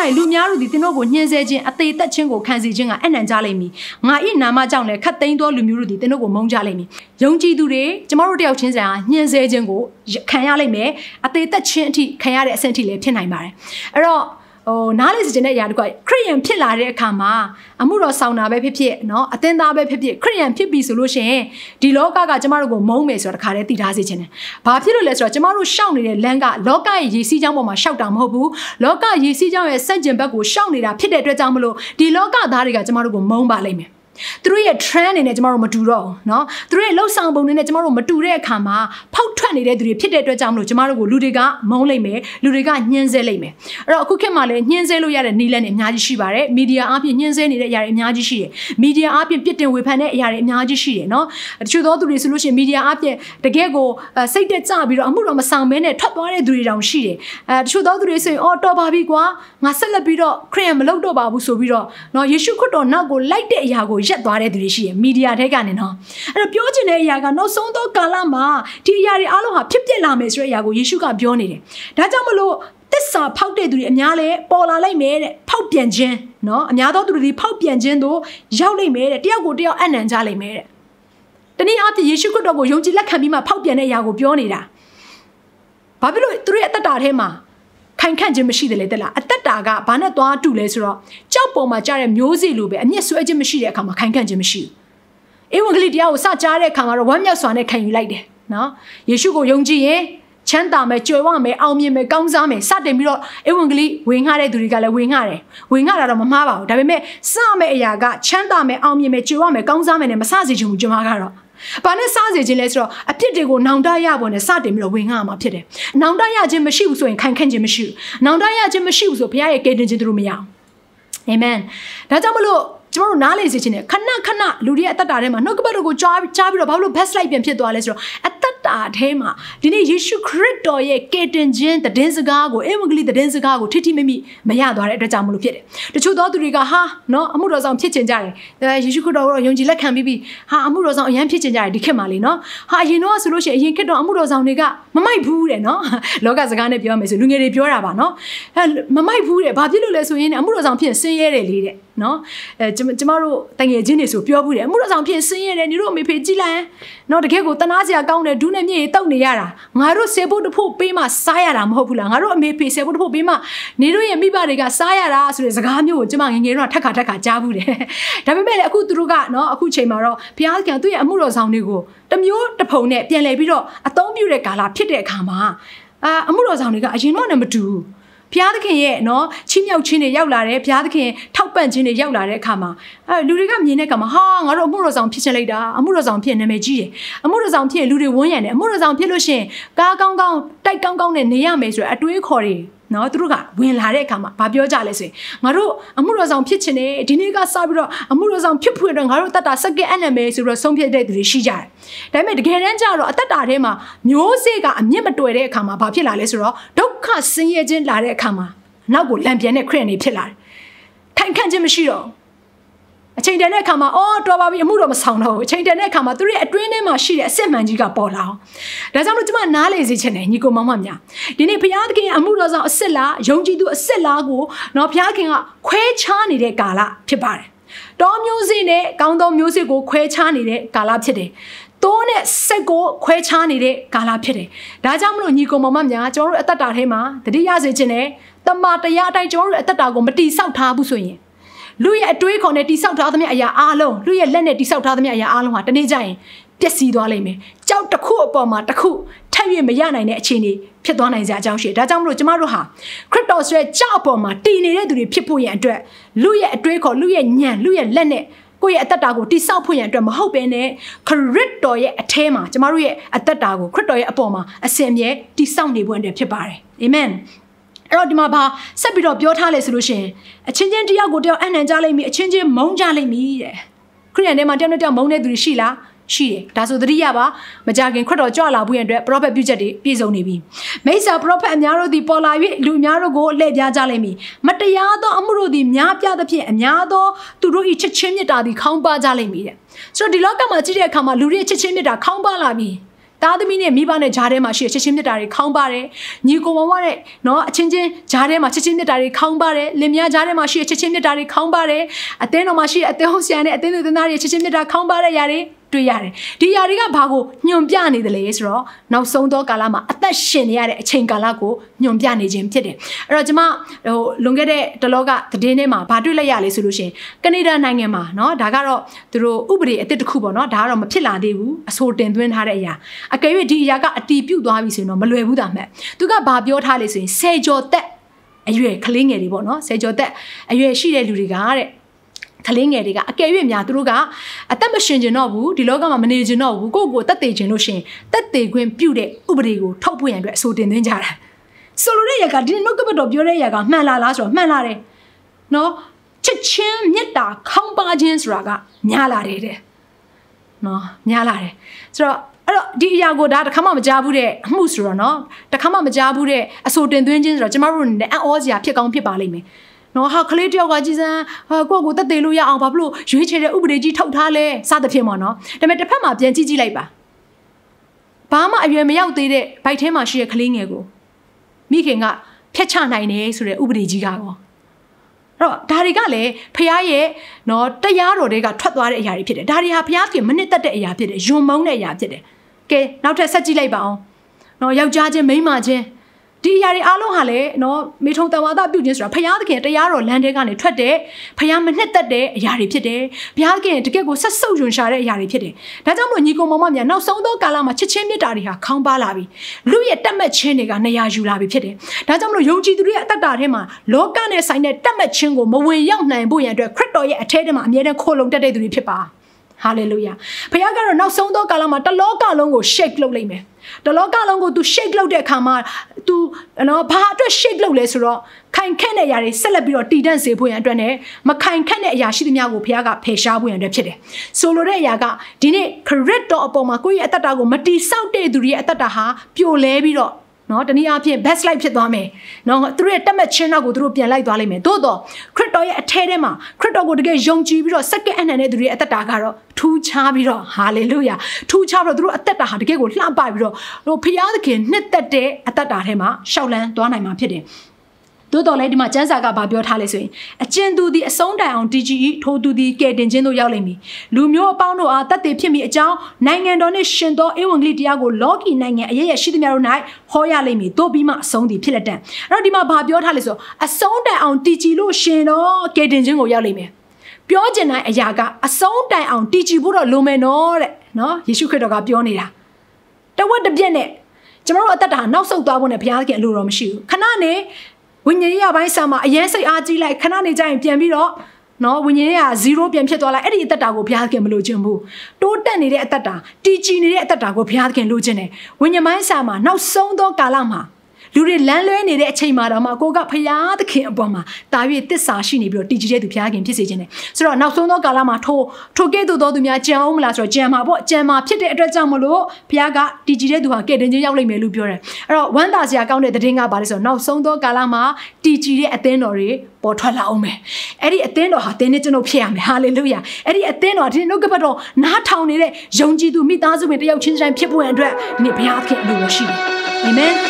လ၌လူများတို့သည်သင်တို့ကိုညှင်းဆဲခြင်းအသေးသက်ခြင်းကိုခံစေခြင်းကအနံ့ကြလိမ့်မည်ငါ၏နာမကြောင့်လည်းခတ်သိမ်းသောလူမျိုးတို့သည်သင်တို့ကိုမုန်းကြလိမ့်မည်ယုံကြည်သူတွေကျမတို့တယောက်ချင်းစီဟာညှင်းဆဲခြင်းကိုခံရလိမ့်မယ်အသေးသက်ခြင်းအထိခံရတဲ့အဆင့်အထိလည်းဖြစ်နိုင်ပါတယ်အဲ့တော့ ဟိုနားလေစခြင်းတဲ့အရာတကွခရိယန်ဖြစ်လာတဲ့အခါမှာအမှုတော်ဆောင်တာပဲဖြစ်ဖြစ်เนาะအသင်းသားပဲဖြစ်ဖြစ်ခရိယန်ဖြစ်ပြီဆိုလို့ရှိရင်ဒီလောကကကျမတို့ကိုမုန်းမယ်ဆိုတာတခါတည်းသိထားစေခြင်းတယ်။ဘာဖြစ်လို့လဲဆိုတော့ကျမတို့ရှောက်နေတဲ့လမ်းကလောကရဲ့ရည်စည်းကြောင်းပေါ်မှာရှောက်တာမဟုတ်ဘူး။လောကရည်စည်းကြောင်းရဲ့စန့်ကျင်ဘက်ကိုရှောက်နေတာဖြစ်တဲ့အတွက်ကြောင့်မလို့ဒီလောကသားတွေကကျမတို့ကိုမုန်းပါလိမ့်မယ်။ သူတို့ရဲ့ trend အနေနဲ့ကျမတို့မတူတော့ဘူးเนาะသူတို့ရဲ့လှုပ်ဆောင်ပုံတွေနဲ့ကျမတို့မတူတဲ့အခါမှာဖောက်ထွက်နေတဲ့သူတွေဖြစ်တဲ့အတွက်ကြောင့်မလို့ကျမတို့ကိုလူတွေကမုန်းလိုက်မယ်လူတွေကညှင်းဆဲလိုက်မယ်အဲ့တော့အခုခေတ်မှာလည်းညှင်းဆဲလို့ရတဲ့နည်းလမ်းတွေအများကြီးရှိပါတယ်မီဒီယာအပြင်ညှင်းဆဲနေတဲ့အရာတွေအများကြီးရှိတယ်မီဒီယာအပြင်ပြစ်တင်ဝေဖန်တဲ့အရာတွေအများကြီးရှိတယ်เนาะတချို့သောသူတွေဆိုလို့ရှိရင်မီဒီယာအပြင်တကယ်ကိုစိတ်တက်ကြပြီးတော့အမှုတော်မဆောင်ဘဲနဲ့ထွက်သွားတဲ့သူတွေတောင်ရှိတယ်အဲတချို့သောသူတွေဆိုရင်အော်တော်ပါပြီကွာငါဆက်လက်ပြီးတော့ခရစ်ယာန်မလုပ်တော့ပါဘူးဆိုပြီးတော့เนาะယေရှုခရစ်တော်နောက်ကိုလိုက်တဲ့အရာကို ရက်သွားတဲ့သူတွေရှိတယ်မီဒီယာထဲကနေနော်အဲ့တော့ပြောချင်တဲ့အရာကနောက်ဆုံးသောကာလမှာဒီအရာတွေအားလုံးဟာဖြစ်ပျက်လာမယ်ဆိုတဲ့အရာကိုယေရှုကပြောနေတယ်ဒါကြောင့်မလို့သစ္စာဖောက်တဲ့သူတွေအများလဲပေါ်လာလိုက်မယ်တဲ့ဖောက်ပြန်ခြင်းနော်အများသောသူတွေဖောက်ပြန်ခြင်းတို့ရောက်လိမ့်မယ်တဲ့တယောက်ကိုတယောက်အနံ့ကြလိမ့်မယ်တဲ့တနည်းအားဖြင့်ယေရှုခရစ်တော်ကိုယုံကြည်လက်ခံပြီးမှဖောက်ပြန်တဲ့အရာကိုပြောနေတာဘာဖြစ်လို့သူတို့ရဲ့အသက်တာထဲမှာ ခိုင်ခန့်ခြင်းမရှိတယ်လေတက်လားအသက်တာကဘာနဲ့သွားတူလဲဆိုတော့ကြောက်ပေါ်မှာကြားတဲ့မျိုးစေ့လိုပဲအမျက်ဆွဲခြင်းမရှိတဲ့အခါမှာခိုင်ခန့်ခြင်းမရှိဘူးဧဝံဂေလိတရားကိုစကြားတဲ့အခါမှာတော့ဝမ်းမြောက်စွာနဲ့ခံယူလိုက်တယ်နော်ယေရှုကိုယုံကြည်ရင်ချမ်းသာမယ်ကြွယ်ဝမယ်အောင်မြင်မယ်ကောင်းစားမယ်စတင်ပြီးတော့ဧဝံဂေလိဝင်ငှတဲ့သူတွေကလည်းဝင်ငှတယ်ဝင်ငှတာတော့မမှားပါဘူးဒါပေမဲ့စမယ့်အရာကချမ်းသာမယ်အောင်မြင်မယ်ကြွယ်ဝမယ်ကောင်းစားမယ်နဲ့မစစေချင်ဘူးကျွန်မကတော့ ဘာနဲ့စားစေခြင်းလဲဆိုတော့အပြစ်တွေကိုနောင်တရဖို့နဲ့စတင်ပြီးတော့ဝင်ငှမှာဖြစ်တယ်။နောင်တရခြင်းမရှိဘူးဆိုရင်ခိုင်ခန့်ခြင်းမရှိဘူး။နောင်တရခြင်းမရှိဘူးဆိုဘုရားရဲ့ကယ်တင်ခြင်းတို့မရအောင်။အာမင်။ဒါကြောင့်မလို့ကျမတို့နားလေစေခြင်းနဲ့ခဏခဏလူတွေရဲ့အသက်တာထဲမှာနှုတ်ကပတ်တော်ကိုကြားကြားပြီးတော့ဘာလို့ best light ပြန်ဖြစ်သွားလဲဆိုတော့အ သက်တာထဲမှာဒီနေ့ယေရှုခရစ်တော်ရဲ့ကယ်တင်ခြင်းတည်င်းစကားကိုအဝံဂေလိတည်င်းစကားကိုထိထိမိမိမရသွားတဲ့အတွက်ကြောင့်မလို့ဖြစ်တယ်။တချို့သောသူတွေကဟာနော်အမှုတော်ဆောင်ဖြစ်ခြင်းကြတယ်။ယေရှုခရစ်တော်ကိုယုံကြည်လက်ခံပြီးပြီးဟာအမှုတော်ဆောင်အရန်ဖြစ်ခြင်းကြတယ်ဒီခေတ်မှာလေနော်။ဟာအရင်တော့ဆိုလို့ရှိရင်အရင်ခေတ်တော့အမှုတော်ဆောင်တွေကမမိုက်ဘူးတဲ့နော်။လောကစကားနဲ့ပြောမယ်ဆိုလူငယ်တွေပြောတာပါနော်။အဲမမိုက်ဘူးတဲ့။ဘာဖြစ်လို့လဲဆိုရင်အမှုတော်ဆောင်ဖြစ်ဆင်းရဲတယ်လေတဲ့။ နော်အဲကျမတို့တငယ်ချင်းတွေဆိုပြောဘူးတယ်အမှုတော်ဆောင်ဖြစ်ဆင်းရဲတယ်ညီတို့အမေဖေကြည်လိုက်နော်တကယ်ကိုတနာစရာကောင်းတယ်ဒူးနဲ့မြေကြီးတောက်နေရတာငါတို့ဆေဖို့တဖို့ပေးမှစားရတာမဟုတ်ဘူးလားငါတို့အမေဖေဆေဖို့တဖို့ပေးမှညီတို့ရဲ့မိဘတွေကစားရတာဆိုတဲ့စကားမျိုးကိုကျမငငယ်တော့ထက်ခါထက်ခါကြားဘူးတယ်ဒါပေမဲ့လည်းအခုသူတို့ကနော်အခုချိန်မှာတော့ဘုရားခင်သူ့ရဲ့အမှုတော်ဆောင်တွေကိုတမျိုးတဖုံနဲ့ပြန်လဲပြီးတော့အသုံးပြုတဲ့ကာလဖြစ်တဲ့အခါမှာအာအမှုတော်ဆောင်တွေကအရင်တော့လည်းမတူဘူး ဘုရားသခင်ရဲ့နော်ချီးမြှောက်ခြင်းတွေရောက်လာတယ်ဘုရားသခင်ထောက်ပံ့ခြင်းတွေရောက်လာတဲ့အခါမှာအဲလူတွေကမြင်တဲ့အခါမှာဟာငါတို့အမှုတော်ဆောင်ဖြစ်ချင်လိုက်တာအမှုတော်ဆောင်ဖြစ်နာမည်ကြီးတယ်အမှုတော်ဆောင်ဖြစ်လူတွေဝန်းရံတယ်အမှုတော်ဆောင်ဖြစ်လို့ရှိရင်ကားကောင်းကောင်းတိုက်ကောင်းကောင်းနဲ့နေရမယ်ဆိုရအတွေးခေါ်တွေ နော်သူတို့ကဝင်လာတဲ့အခါမှာဗာပြောကြလဲဆိုရင်ငါတို့အမှုတော်ဆောင်ဖြစ်ချင်တယ်ဒီနေ့ကစပြီးတော့အမှုတော်ဆောင်ဖြစ်ဖွယ်တော့ငါတို့တတ်တာစက္ကဲအနံမယ်ဆိုပြီးတော့ဆုံးဖြတ်တဲ့သူတွေရှိကြတယ်ဒါပေမဲ့တကယ်တမ်းကျတော့အသက်တာထဲမှာမျိုးစေ့ကအမြင့်မတွေ့တဲ့အခါမှာဘာဖြစ်လာလဲဆိုတော့ဒုက္ခဆင်းရဲခြင်းလာတဲ့အခါမှာနောက်ကိုလံပြန်တဲ့ခရစ်နေဖြစ်လာတယ်ခိုင်ခန့်ခြင်းမရှိတော့ အချိန်တန်တဲ့အခါမှာအော်တော်ပါပြီအမှုတော်မဆောင်တော့ဘူးအချိန်တန်တဲ့အခါမှာသူတို့ရဲ့အတွင်းထဲမှာရှိတဲ့အစစ်မှန်ကြီးကပေါ်လာအောင်ဒါကြောင့်လို့ကျွန်မနားလေစေချင်တယ်ညီကိုမောင်မများဒီနေ့ဘုရားသခင်ရဲ့အမှုတော်ဆောင်အစစ်လားယုံကြည်သူအစစ်လားကိုနော်ဘုရားခင်ကခွဲခြားနေတဲ့ကာလဖြစ်ပါတယ်တောမျိုးစေ့နဲ့ကောင်းသောမျိုးစေ့ကိုခွဲခြားနေတဲ့ကာလဖြစ်တယ်တိုးနဲ့စိတ်ကိုခွဲခြားနေတဲ့ကာလဖြစ်တယ်။ဒါကြောင့်မလို့ညီကောင်မမများကျွန်တော်တို့အသက်တာထဲမှာတတိယစေခြင်းနဲ့တမန်တရားအတိုင်းကျွန်တော်တို့အသက်တာကိုမတိဆောက်ထားဘူးဆိုရင် လူရဲ့အတွေးခေါ်နဲ့တိဆောက်ထားသမျှအရာအားလုံးလူရဲ့လက်နဲ့တိဆောက်ထားသမျှအရာအားလုံးဟာတနေ့ကျရင်ပျက်စီးသွားလိမ့်မယ်။ကြောက်တစ်ခုအပေါ်မှာတစ်ခုထပ်၍မရနိုင်တဲ့အခြေအနေဖြစ်သွားနိုင်စရာအကြောင်းရှိတယ်။ဒါကြောင့်မလို့ကျမတို့ဟာခရစ်တော်ဆိုတဲ့ကြောက်အပေါ်မှာတည်နေတဲ့သူတွေဖြစ်ဖို့ရန်အတွက်လူရဲ့အတွေးခေါ်လူရဲ့ညံလူရဲ့လက်နဲ့ကိုယ့်ရဲ့အသက်တာကိုတိဆောက်ဖို့ရန်အတွက်မဟုတ်ဘဲနဲ့ခရစ်တော်ရဲ့အထဲမှာကျမတို့ရဲ့အသက်တာကိုခရစ်တော်ရဲ့အပေါ်မှာအစင်မြဲတိဆောက်နေဖို့အတွက်ဖြစ်ပါတယ်အာမင်ဒ အဲ့တော့ဒီမှာဘာဆက်ပြီးတော့ပြောထားလဲဆိုလို့ရှိရင်အချင်းချင်းတယောက်ကိုတယောက်အနံ့ကြလိမ့်မည်အချင်းချင်းမုန်းကြလိမ့်မည်တဲ့ခရိယန်ထဲမှာတယောက်နဲ့တယောက်မုန်းတဲ့သူတွေရှိလားရှိတယ်ဒါဆိုသတိရပါမကြခင်ခွတ်တော်ကြွလာဖို့ရန်အတွက် prophet ပြုချက်တွေပြည့်စုံနေပြီမိစ္ဆာ prophet အများတို့သည်ပေါ်လာ၍လူအများတို့ကိုလှည့်ပြားကြလိမ့်မည်မတရားသောအမှုတို့သည်များပြားသဖြင့်အများသောသူတို့၏ချစ်ချင်းမြတ်တာသည်ခေါင်းပါကြလိမ့်မည်တဲ့ဆိုတော့ဒီလောကမှာကြည့်တဲ့အခါမှာလူတွေချစ်ချင်းမြတ်တာခေါင်းပါလာပြီ သားသမီးနဲ့မိဘနဲ့ဂျားထဲမှာရှိတဲ့ချစ်ချင်းမြတ်တာတွေခေါင်းပါတယ်ညီကိုမောင်မနဲ့နော်အချင်းချင်းဂျားထဲမှာချစ်ချင်းမြတ်တာတွေခေါင်းပါတယ်လင်မယားဂျားထဲမှာရှိတဲ့ချစ်ချင်းမြတ်တာတွေခေါင်းပါတယ်အသင်းတော်မှာရှိတဲ့အသင်းဟုတ်ဆရာနဲ့အသင်းသူသင်သားတွေချစ်ချင်းမြတ်တာခေါင်းပါတဲ့ຢာတွေ တွေ့ရတယ်ဒီຢာတွေကဘာကိုညွန်ပြနေတယ်လဲဆိုတော့နောက်ဆုံးသောကာလမှာအသက်ရှင်နေရတဲ့အချိန်ကာလကိုညွန်ပြနေခြင်းဖြစ်တယ်အဲ့တော့ကျမဟိုလွန်ခဲ့တဲ့တလောကသတင်းထဲမှာဘာတွေ့လိုက်ရလဲဆိုလို့ရှင်ကနေဒါနိုင်ငံမှာเนาะဒါကတော့သူတို့ဥပဒေအသစ်တစ်ခုပေါ့เนาะဒါကတော့မဖြစ်လာသေးဘူးအဆိုတင်သွင်းထားတဲ့အရာအကယ်၍ဒီအရာကအတီးပြုတ်သွားပြီဆိုရင်တော့မလွယ်ဘူးတာမှတ်သူကဘာပြောထားလဲဆိုရင်ဆယ်ကျော်သက်အရွယ်ကလေးငယ်တွေပေါ့နော်ဆယ်ကျော်သက်အရွယ်ရှိတဲ့လူတွေကတဲ့ ကလေးငယ်တွေကအကယ်၍များသူတို့ကအသက်မရှင်ကျင်တော့ဘူးဒီလောကမှာမနေကျင်တော့ဘူးကိုယ့်ကိုယ်တက်သေးကျင်လို့ရှင်တက်သေးခွင့်ပြုတဲ့ဥပဒေကိုထုတ်ဖို့ရန်အတွက်အဆိုတင်သွင်းကြတာဆိုလိုတဲ့ရကဒီနှုတ်ကပတ်တော်ပြောတဲ့ရကမှန်လားလားဆိုတော့မှန်လားတယ်နော်ချစ်ချင်းမေတ္တာခေါင်းပါခြင်းဆိုတာကများလာတယ်တဲ့နော်များလာတယ်ဆိုတော့အဲ့တော့ဒီအရာကိုဒါတခါမှမကြားဘူးတဲ့အမှုဆိုတော့နော်တခါမှမကြားဘူးတဲ့အဆိုတင်သွင်းခြင်းဆိုတော့ကျမတို့နဲ့အံ့ဩစရာဖြစ်ကောင်းဖြစ်ပါလိမ့်မယ် နော်ဟာကလေးတယောက်ကကြည်စမ်းဟာကိုယ့်ကိုတက်သေးလို့ရအောင်ဘာဖြစ်လို့ရွေးချယ်တဲ့ဥပဒေကြီးထုတ်ထားလဲစသဖြင့်ပေါ့နော်ဒါပေမဲ့တစ်ဖက်မှာပြန်ကြည့်ကြည့်လိုက်ပါဘာမှအရွယ်မရောက်သေးတဲ့ဘိုက်ထဲမှာရှိတဲ့ကလေးငယ်ကိုမိခင်ကဖျက်ချနိုင်တယ်ဆိုတဲ့ဥပဒေကြီးကတော့အဲ့တော့ဒါတွေကလည်းဖះရဲ့နော်တရားတော်တွေကထွက်သွားတဲ့အရာတွေဖြစ်တယ်ဒါတွေဟာဖះခင်မနစ်သက်တဲ့အရာဖြစ်တယ်ယွန်မုန်းတဲ့အရာဖြစ်တယ်ကဲနောက်ထပ်ဆက်ကြည့်လိုက်ပါအောင်နော်ယောက်ျားချင်းမိန်းမချင်း ဒီအရာတွေအားလုံးဟာလည်းနော်မေထုံတဝါဒပြုခြင်းဆိုတာဘုရားသခင်တရားတော်လမ်းထဲကနေထွက်တဲ့ဘုရားမနှစ်သက်တဲ့အရာတွေဖြစ်တယ်ဘုရားသခင်တကယ့်ကိုဆက်ဆုပ်ယွန်ရှာတဲ့အရာတွေဖြစ်တယ်ဒါကြောင့်မလို့ညီကောင်မောင်မများနောက်ဆုံးသောကာလမှာချစ်ချင်းမြတ်တာတွေဟာခေါင်းပါလာပြီလူရဲ့တက်မှတ်ခြင်းတွေကနေရာယူလာပြီဖြစ်တယ်ဒါကြောင့်မလို့ယုံကြည်သူတွေရဲ့အသက်တာထဲမှာလောကနဲ့ဆိုင်တဲ့တက်မှတ်ခြင်းကိုမဝင်ရောက်နိုင်ဖို့ရန်အတွက်ခရစ်တော်ရဲ့အထဲထဲမှာအမြဲတမ်းခိုလုံတတ်တဲ့သူတွေဖြစ်ပါ ဟာလေလုယာဘုရားကတော့နောက်ဆုံးသောကာလမှာတလောကလုံးကို shake လုပ်လိုက်မယ်တလောကလုံးကို तू shake လုပ်တဲ့အခါမှာ तू နော်ဘာအတွက် shake လုပ်လဲဆိုတော့ခိုင်ခန့်တဲ့အရာတွေဆက်လက်ပြီးတော့တည်တံ့စေဖို့ရန်အတွက်နဲ့မခိုင်ခန့်တဲ့အရာရှိသမျှကိုဘုရားကဖယ်ရှားဖို့ရန်အတွက်ဖြစ်တယ်ဆိုလိုတဲ့အရာကဒီနေ့ခရစ်တော်အပေါ်မှာကိုယ့်ရဲ့အသက်တာကိုမတိဆောက်တဲ့သူတွေရဲ့အသက်တာဟာပြိုလဲပြီးတော့ နော်တနည်းအားဖြင့် best life ဖြစ်သွားမယ်နော်သူတို့ရဲ့တက်မှတ်ခြင်းနောက်ကိုသူတို့ပြန်လိုက်သွားလိမ့်မယ်သို့တော့ခရစ်တော်ရဲ့အထဲထဲမှာခရစ်တော်ကိုတကယ်ယုံကြည်ပြီးတော့စက္ကန့်အနှံတဲ့သူတွေရဲ့အသက်တာကတော့ထူးခြားပြီးတော့ဟာလေလုယာထူးခြားပြီးတော့သူတို့အသက်တာဟာတကယ်ကိုလှပပြီးတော့ဟိုဖျားသခင်နှစ်သက်တဲ့အသက်တာထဲမှာရှောက်လန်းသွားနိုင်မှာဖြစ်တယ် သို့တော်လည်းဒီမှာကျမ်းစာကဘာပြောထားလဲဆိုရင်အကျဉ်သူသည်အဆုံးတိုင်အောင် DGE ထိုသူသည်ကဲတင်ခြင်းတို့ရောက်လိမ့်မည်လူမျိုးအပေါင်းတို့အားတတ်သိဖြစ်မိအကြောင်းနိုင်ငံတော်နှင့်ရှင်သောဧဝံဂေလိတရားကိုလောကီနိုင်ငံအရရရှိသမျှတို့၌ဟောရလိမ့်မည်တို့ပြီးမှအဆုံးသည်ဖြစ်လက်တံအဲ့တော့ဒီမှာဘာပြောထားလဲဆိုအဆုံးတိုင်အောင် DG လို့ရှင်တော့ကဲတင်ခြင်းကိုရောက်လိမ့်မယ်ပြောကျင်တဲ့အရာကအဆုံးတိုင်အောင် DG ဖို့တော့လိုမယ်နော်တဲ့နော်ယေရှုခရစ်တော်ကပြောနေတာတဝက်တစ်ပြက်နဲ့ကျွန်တော်တို့အသက်တာနောက်ဆုတ်သွားဖို့နဲ့ဘုရားသခင်အလိုတော်မရှိဘူးခဏနေ ဝိညာဉ်ရေးအပိုင်းဆာမှာအရင်စိတ်အားကြီးလိုက်ခဏနေကြရင်ပြန်ပြီးတော့နော်ဝိညာဉ်ရေးက0ပြန်ဖြစ်သွားလိုက်အဲ့ဒီအသက်တာကိုဘုရားခင်မလိုချင်ဘူးတိုးတက်နေတဲ့အသက်တာတည်ကြည်နေတဲ့အသက်တာကိုဘုရားခင်လိုချင်တယ်ဝိညာဉ်ပိုင်းဆာမှာနောက်ဆုံးသောကာလမှာ လူတွေလမ်းလွဲနေတဲ့အချိန်မှာတော့မှကိုကဖရာသခင်အပေါ်မှာတာ၍တစ္ဆာရှိနေပြီးတော့တည်ကြည်တဲ့သူဖရာခင်ဖြစ်စေခြင်းတယ်ဆိုတော့နောက်ဆုံးသောကာလမှာထိုထိုကဲ့သို့သောသူများကြံအောင်မလားဆိုတော့ကြံမှာပေါ့ကြံမှာဖြစ်တဲ့အတွက်ကြောင့်မလို့ဖရာကတည်ကြည်တဲ့သူဟာကဲ့တင်ခြင်းရောက်လိမ့်မယ်လို့ပြောတယ်အဲ့တော့ဝမ်းသာစရာကောင်းတဲ့သတင်းကပါလဲဆိုတော့နောက်ဆုံးသောကာလမှာတည်ကြည်တဲ့အသင်းတော်တွေပေါ်ထွက်လာအောင်မယ်အဲ့ဒီအသင်းတော်ဟာသင်နဲ့ကျွန်တော်ဖြစ်ရမယ်ဟာလေလုယာအဲ့ဒီအသင်းတော်ဒီနှုတ်ကပတ်တော်နားထောင်နေတဲ့ယုံကြည်သူမိသားစုဝင်တယောက်ချင်းတိုင်းဖြစ်ဖို့အတွက်ဒီနေ့ဘုရားသခင်အလိုတော်ရှိတယ်အာမင်